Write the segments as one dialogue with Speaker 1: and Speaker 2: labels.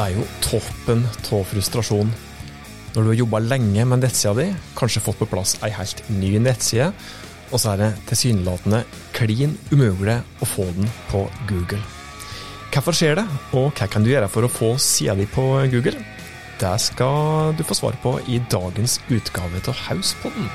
Speaker 1: Det er jo toppen av frustrasjon. Når du har jobba lenge med nettsida di, kanskje fått på plass ei helt ny nettside, og så er det tilsynelatende klin umulig å få den på Google. Hvorfor skjer det, og hva kan du gjøre for å få sida di på Google? Det skal du få svar på i dagens utgave av Hauspodden.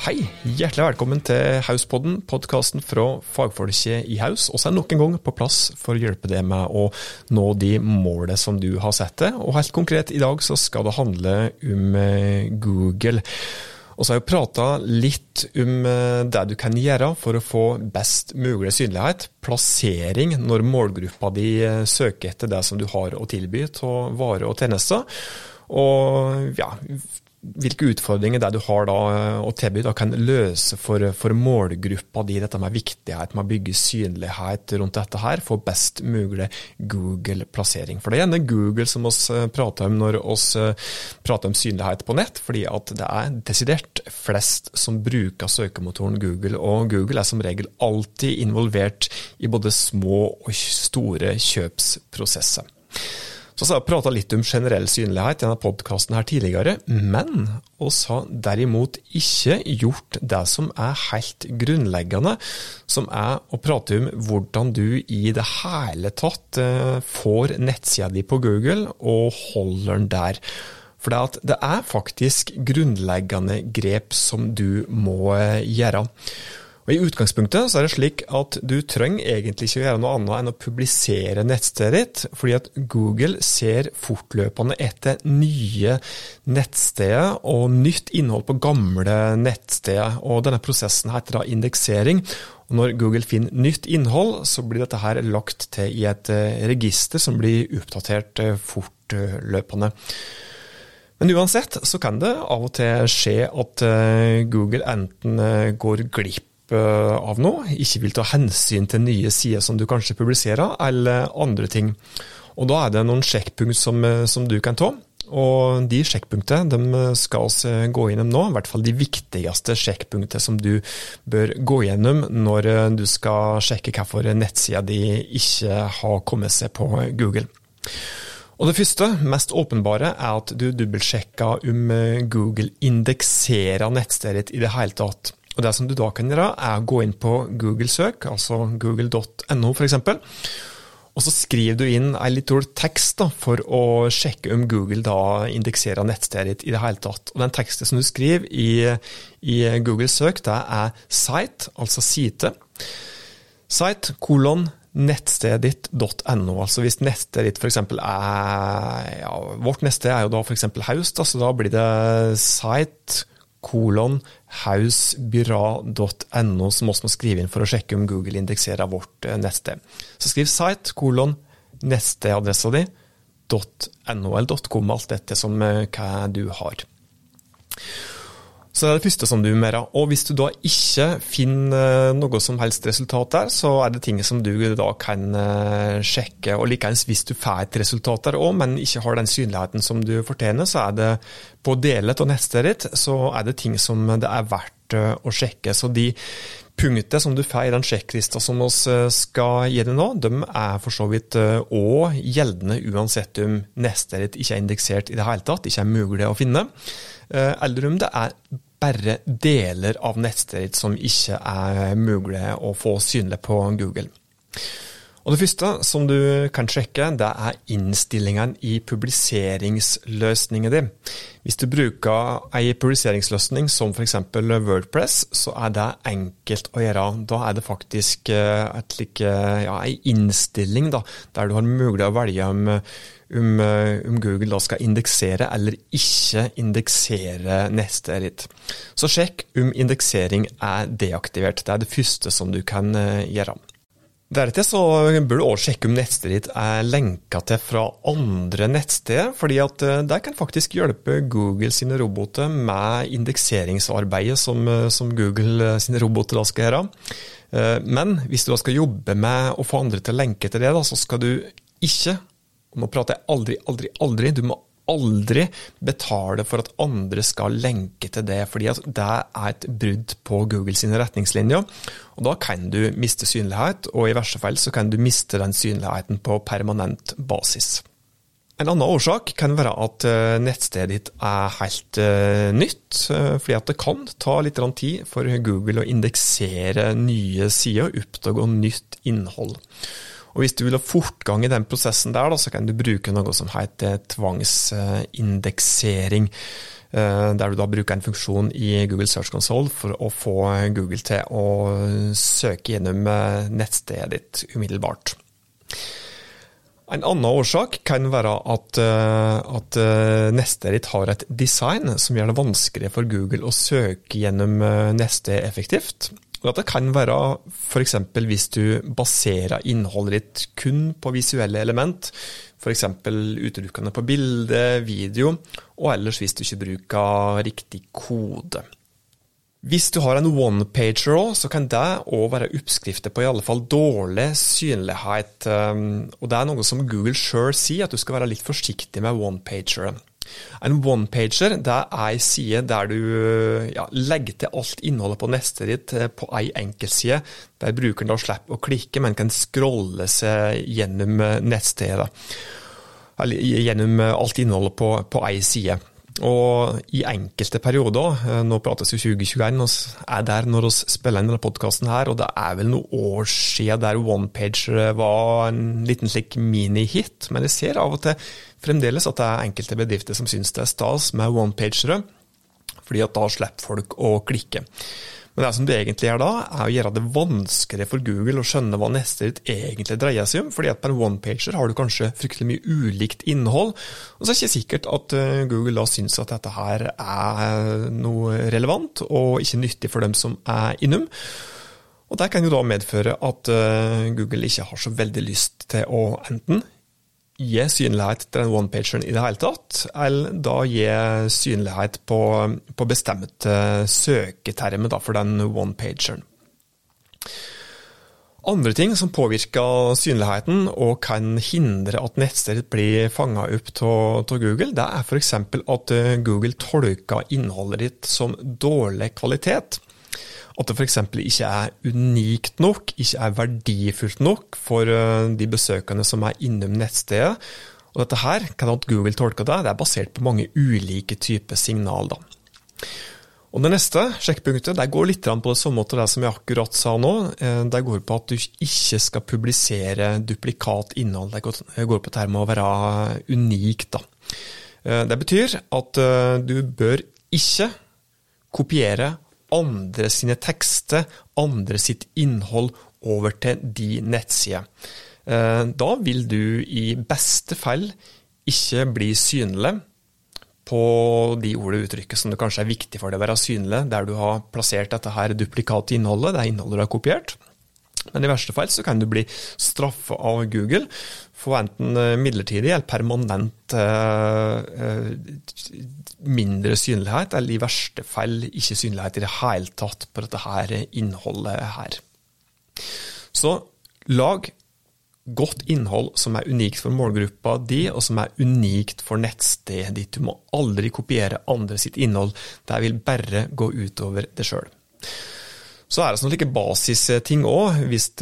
Speaker 1: Hei, hjertelig velkommen til Hauspodden, podkasten fra fagfolket i Haus. Vi er nok en gang på plass for å hjelpe deg med å nå de målene som du har sett deg. Og helt konkret i dag så skal det handle om eh, Google. Og så har jeg prata litt om eh, det du kan gjøre for å få best mulig synlighet, plassering når målgruppa di eh, søker etter det som du har å tilby av varer og tjenester. Og ja, hvilke utfordringer det du har da å eh, tilby, da kan løse for, for, målgruppa di, dette med viktighet med å bygge synlighet rundt dette her, få best mulig Google-plassering. For det er gjerne Google som vi eh, prater om når vi eh, prater om synlighet på nett, fordi at det er desidert flest som bruker søkemotoren Google, og Google er som regel alltid involvert i både små og store kjøpsprosesser. Så har jeg prata litt om generell synlighet i denne podkasten tidligere, men oss har derimot ikke gjort det som er helt grunnleggende, som er å prate om hvordan du i det hele tatt eh, får nettsida di på Google og holder den der. For det er faktisk grunnleggende grep som du må eh, gjøre. Og I utgangspunktet så er det slik at du trenger egentlig ikke gjøre noe annet enn å publisere nettstedet ditt, fordi at Google ser fortløpende etter nye nettsteder og nytt innhold på gamle nettsteder. Og denne prosessen heter da indeksering. Og når Google finner nytt innhold, så blir dette her lagt til i et eh, register som blir oppdatert eh, fortløpende. Men uansett så kan det av og til skje at eh, Google enten går glipp Eh, av noe, ikke vil ta hensyn til nye sider som du kanskje publiserer, eller andre ting. Og Da er det noen sjekkpunkt som, eh, som du kan ta. Og De sjekkpunktene skal vi gå gjennom nå, i hvert fall de viktigste sjekkpunktene som du bør gå gjennom når eh, du skal sjekke hvorfor nettsida di ikke har kommet seg på Google. Og Det første, mest åpenbare, er at du dobbeltsjekker om Google indekserer nettstedet ditt i det hele tatt. Og Det som du da kan gjøre, er å gå inn på Google-søk, altså google.no f.eks. Og så skriver du inn en dårlig tekst da, for å sjekke om Google da indekserer nettstedet ditt i det hele tatt. Og Den teksten som du skriver i, i Google-søk, det er site, altså site. Site, kolon, nettstedet ditt.no. Altså hvis nettstedet ditt f.eks. er ja, Vårt nettsted er jo da f.eks. Haust, så da blir det site kolon hausbyra.no, som også må skrive inn for å sjekke om Google indekserer vårt eh, nettsted. Så skriv site, kolon, nettstedadressa di, .no eller .com, alt dette som eh, hva du har. Så det er det første som du mer av, Og hvis du da ikke finner noe som helst resultat der, så er det ting som du da kan eh, sjekke. Og likeens hvis du får et resultat der òg, men ikke har den synligheten som du fortjener, så er det på delet og nettstedet ditt, så er det ting som det er verdt eh, å sjekke. Så de punktene som du får i den sjekklista som vi eh, skal gi deg nå, de er for så vidt òg gjeldende uansett om nettstedet ditt ikke er indeksert i det hele tatt, ikke er mulig å finne. Eh, eller om det er bare deler av nettstedet som ikke er mulig å få synlig på Google. Og Det første som du kan sjekke, det er innstillingene i publiseringsløsningen din. Hvis du bruker en publiseringsløsning som f.eks. Wordpress, så er det enkelt å gjøre. Da er det faktisk eh, et like, ja, innstilling da, der du har mulighet å velge om, om, om Google da skal indeksere eller ikke indeksere neste ditt. Så sjekk om indeksering er deaktivert. Det er det første som du kan eh, gjøre. Deretter så bør du også sjekke om nettstedet ditt er lenka til fra andre nettsteder, fordi at eh, det kan faktisk hjelpe Google sine roboter med indekseringsarbeidet som, eh, som Google eh, sine roboter da skal gjøre. Men hvis du da skal jobbe med å få andre til å lenke til det, da, så skal du ikke og Nå prater jeg aldri, aldri, aldri. Du må aldri betale for at andre skal lenke til det, fordi det er et brudd på Google sine retningslinjer. Og Da kan du miste synlighet, og i verste fall så kan du miste den synligheten på permanent basis. En annen årsak kan være at eh, nettstedet ditt er helt uh, nytt, uh, fordi at det kan ta litt tid for Google å indeksere nye sider og oppdage nytt innhold. Og Hvis du vil ha fortgang i den prosessen, der, da, så kan du bruke noe som heter tvangsindeksering. Uh, der du da bruker en funksjon i Google Search Console for å få Google til å søke gjennom nettstedet ditt umiddelbart. En annen årsak kan være at, eh, at eh, ditt har et design som gjør det vanskeligere for Google å søke gjennom neste effektivt. Og Dette kan være f.eks. hvis du baserer innholdet ditt kun på visuelle element, f.eks. utelukkende på bilde, video, og ellers hvis du ikke bruker riktig kode. Hvis du har en one-pager òg, så kan det òg være oppskrifter på i alle fall dårlig synlighet. Um, og det er noe som Google sjøl sier, at du skal være litt forsiktig med one-pagere. En one-pager det er ei side der du ja, legger til alt innholdet på nettet ditt eh, på ei enkeltside, der brukeren da slipper å klikke, men kan scrolle seg gjennom eh, nettstedet. Eller gjennom eh, alt innholdet på, på ei side. Og i enkelte perioder, eh, nå prates jo 2021, vi er der når vi spiller inn denne podkasten her, og det er vel noen år siden der OnePage var en liten slik minihit. Men jeg ser av og til fremdeles at det er enkelte bedrifter som syns det er stas med OnePagere, fordi at da slipper folk å klikke. Men det som det egentlig gjør da, er å gjøre det vanskeligere for Google å skjønne hva nestet ditt egentlig dreier seg om. fordi at på en one-pager har du kanskje fryktelig mye ulikt innhold. Og så er det ikke sikkert at eh, Google da syns at dette her er noe relevant og ikke nyttig for dem som er innom. Og Det kan jo da medføre at eh, Google ikke har så veldig lyst til å enten gi synlighet til den one-pageren i det hele tatt, eller da gi synlighet på, på bestemte søketermer for den one-pageren. Andre ting som påvirker synligheten og kan hindre at nettstedet blir fanga opp av Google, det er f.eks. at Google tolker innholdet ditt som dårlig kvalitet. At det f.eks. ikke er unikt nok, ikke er verdifullt nok for eh, de besøkende som er innom nettstedet. Og dette her, hvordan Google tolker det, det er basert på mange ulike typer signal. Da. Og Det neste sjekkpunktet det går litt på det samme måte det som jeg akkurat sa nå. Eh, det går på at du ikke skal publisere duplikat innhold. Det går på det med å være unikt. Eh, det betyr at du bør ikke kopiere andre sine tekster, andre sitt innhold, over til de nettsider. Eh, da vil du i beste fall ikke bli synlig på de ord og uttrykket som det kanskje er viktig for deg å være synlig, der du har plassert dette her duplikate innholdet, det er innholdet du har kopiert. Men i verste fall så kan du bli straffa av Google for enten eh, midlertidig eller permanent eh, eh, mindre synlighet, eller i verste fall ikke synlighet i det hele tatt på dette her innholdet her. Så lag godt innhold som er unikt for målgruppa di, og som er unikt for nettstedet ditt. Du må aldri kopiere andre sitt innhold. Det vil bare gå utover det sjøl. Så er det sånn like basisting òg. Hvis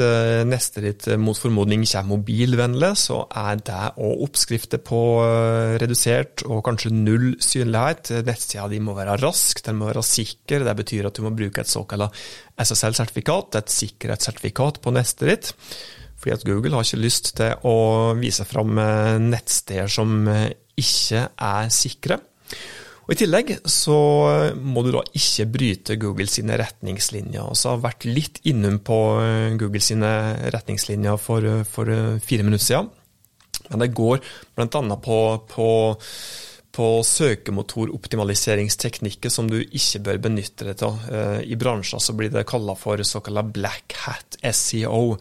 Speaker 1: neste ditt eh, mot formodning ikke er mobilvennlig, så er det òg oppskrifter på eh, redusert og kanskje null synlighet. Nettsida di må være rask, den må være sikker. Det betyr at du må bruke et såkalt SSL-sertifikat, et sikkerhetssertifikat på nestet ditt. Fordi at Google har ikke lyst til å vise fram nettsteder som ikke er sikre. Og I tillegg så må du da ikke bryte Google sine retningslinjer. Altså har vært litt innom på eh, Google sine retningslinjer for, for fire minutter siden. Men det går bl.a. på, på på søkemotoroptimaliseringsteknikker som du ikke bør benytte deg av. Eh, I bransjen så blir det kalla for såkalt black hat SEO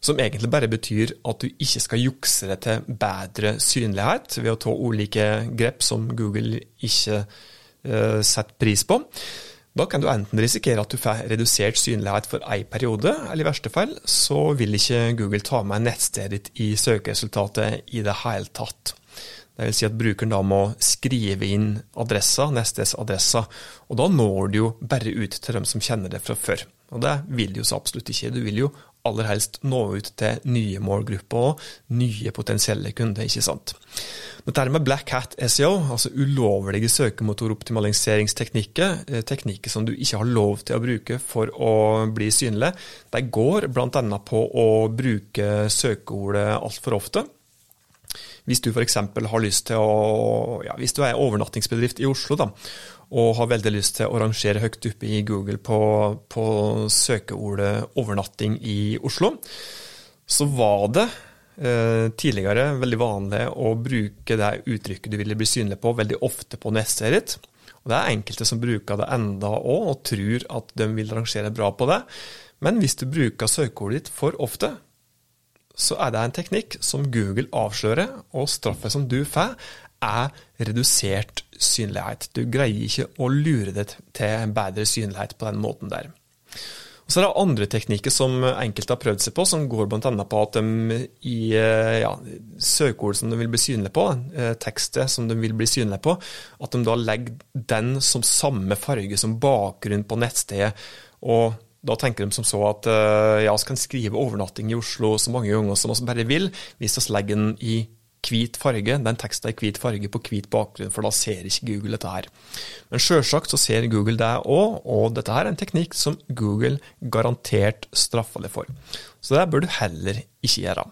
Speaker 1: som egentlig bare betyr at du ikke skal jukse det til bedre synlighet ved å ta ulike grep som Google ikke uh, setter pris på. Da kan du enten risikere at du får redusert synlighet for én periode, eller i verste fall så vil ikke Google ta med nettstedet ditt i søkeresultatet i det hele tatt. Det vil Si at brukeren da må skrive inn adressa, nestedsadressa, og da når du jo bare ut til dem som kjenner det fra før. Og det vil du jo så absolutt ikke. Du vil jo aller helst nå ut til nye målgrupper og nye potensielle kunder, ikke sant. Dette med black hat SEO, altså ulovlige søkemotoroptimaliseringsteknikker, eh, teknikker som du ikke har lov til å bruke for å bli synlig, de går bl.a. på å bruke søkeordet altfor ofte. Hvis du f.eks. har lyst til å ja, Hvis du er overnattingsbedrift i Oslo da, og har veldig lyst til å rangere høyt oppe i Google på, på søkeordet 'overnatting i Oslo', så var det eh, tidligere veldig vanlig å bruke det uttrykket du ville bli synlig på, veldig ofte på nettstedet ditt. Og Det er enkelte som bruker det enda òg, og tror at de vil rangere bra på det. Men hvis du bruker søkeordet ditt for ofte, så er det en teknikk som Google avslører, og straffet som du får, er redusert synlighet. Du greier ikke å lure det til bedre synlighet på den måten der. Og Så er det andre teknikker som enkelte har prøvd seg på, som går bl.a. på at de i ja, søkeord som de vil bli synlige på, eh, tekstet som de vil bli synlige på, at de da legger den som samme farge som bakgrunn på nettstedet. og da tenker de som så at eh, ja, vi kan skrive overnatting i Oslo så mange ganger som vi bare vil, hvis vi legger den i hvit farge, den teksten i hvit farge på hvit bakgrunn, for da ser ikke Google dette her. Men sjølsagt så ser Google det òg, og dette her er en teknikk som Google garantert straffer deg for. Så det bør du heller ikke gjøre.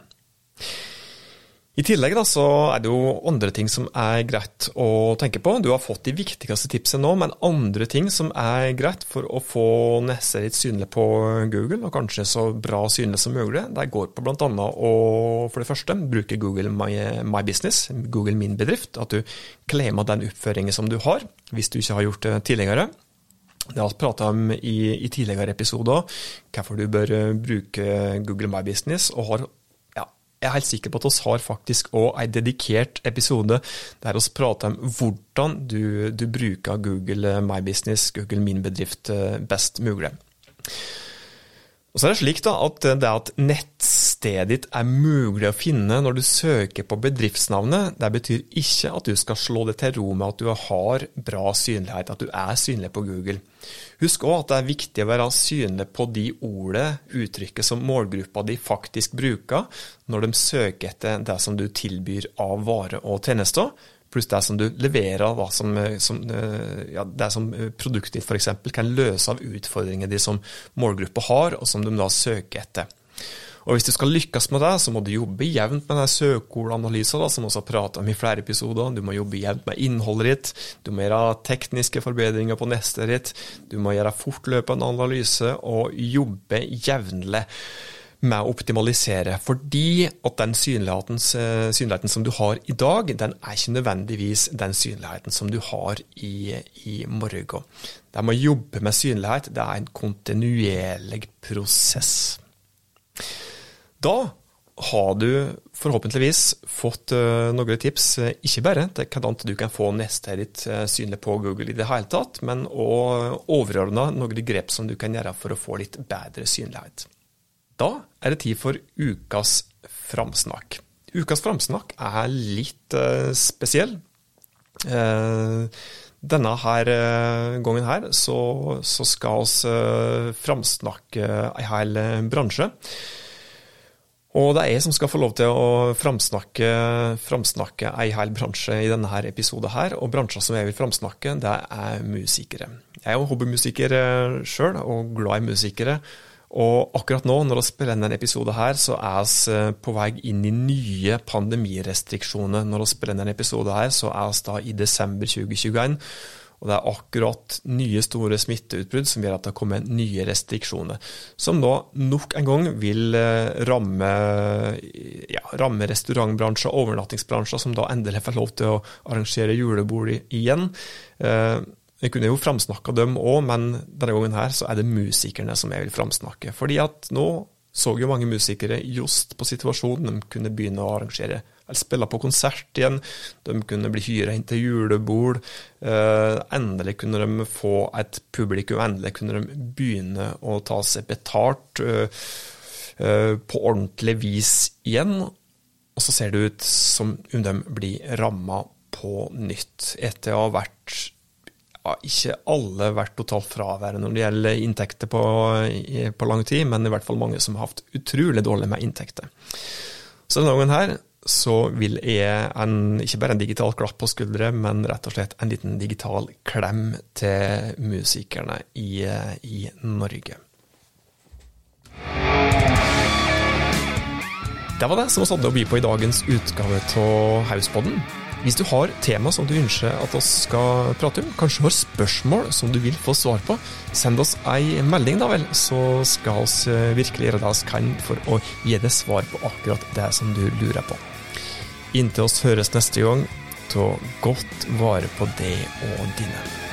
Speaker 1: I tillegg da, så er det jo andre ting som er greit å tenke på. Du har fått de viktigste tipsene nå, men andre ting som er greit for å få nesa litt synlig på Google, og kanskje så bra synlig som mulig, det går på bl.a. å for det første bruke Google My, My, Business, Google Min bedrift. At du claimer den oppføringen som du har, hvis du ikke har gjort det tidligere. Det har vi prata om i, i, tidligere episoder, hvorfor du bør bruke Google My Business, og har jeg er helt sikker på at oss har faktisk òg en dedikert episode der vi prater om hvordan du, du, bruker Google My Business, Google Min bedrift, eh, best mulig. Og så er det slik da, at det at nettstedet ditt er mulig å finne når du søker på bedriftsnavnet, det betyr ikke at du skal slå det til ro med at du har bra synlighet, at du er synlig på Google. Husk òg at det er viktig å være synlig på de ordene, uttrykket som målgruppa di faktisk bruker når de søker etter det som du tilbyr av varer og tjenester, pluss det som du leverer, da, som, eh, som, eh, ja, det som produktet ditt f.eks. kan løse av utfordringer de som målgruppa har, og som de da søker etter. Og Hvis du skal lykkes med det, så må du jobbe jevnt med søkeordanalyser, som vi har pratet om i flere episoder. Du må jobbe jevnt med innholdet ditt, du må gjøre tekniske forbedringer på neste ditt, du må gjøre fortløpende analyse og jobbe jevnlig med å optimalisere. Fordi at den synligheten, eh, synligheten, som du har i dag, den er ikke nødvendigvis den synligheten som du har i, i morgen. Det med å jobbe med synlighet det er en kontinuerlig prosess. Da har du forhåpentligvis fått uh, noen tips, uh, ikke bare til hvordan du kan få neste ditt uh, synlig på Google i det hele tatt, men òg overordna noen grep som du kan gjøre for å få litt bedre synlighet. Da er det tid for ukas framsnakk. Ukas framsnakk er litt spesiell. Denne her gangen her så, så skal vi framsnakke ei hel bransje. Og det er jeg som skal få lov til å framsnakke, framsnakke ei hel bransje i denne her episoden her. Og bransjen som jeg vil framsnakke, det er musikere. Jeg er jo hobbymusiker sjøl, og glad i musikere. Og akkurat nå, når vi spiller denne episoden her, så er vi eh, på vei inn i nye pandemirestriksjoner. Når vi spiller denne episoden her, så er vi da i desember 2021. Og det er akkurat nye store smitteutbrudd som gjør at det kommer nye restriksjoner. Som da nok en gang vil eh, ramme, ja, ramme restaurantbransjer, overnattingsbransjer, som da endelig får lov til å arrangere julebord igjen. Eh, jeg kunne jo framsnakka dem òg, men denne gangen her så er det musikerne som jeg vil framsnakke. Fordi at nå så jo mange musikere just på situasjonen. De kunne begynne å arrangere eller spille på konsert igjen. De kunne bli hyra inn til julebord. Eh, endelig kunne de få et publikum. Endelig kunne de begynne å ta seg betalt eh, eh, på ordentlig vis igjen. og så ser det ut som om de blir ramma på nytt, etter å ha vært ja, ikke alle vært totalt fraværende når det gjelder inntekter på, på, lang tid, men i hvert fall mange som har hatt utrolig dårlig med inntekter. Så denne gangen her så vil jeg en, ikke bare en digital klapp på skuldre, men rett og slett en liten digital klem til musikerne i, i Norge. Det var det som vi hadde å by på i dagens utgave av Hauspodden. Hvis du har tema som du ønsker at vi skal prate om, kanskje har spørsmål som du vil få svar på, send oss ei melding, da vel, så skal vi virkelig gjøre det vi kan for å gi deg svar på akkurat det som du lurer på. Inntil oss høres neste gang, ta godt vare på deg og dine.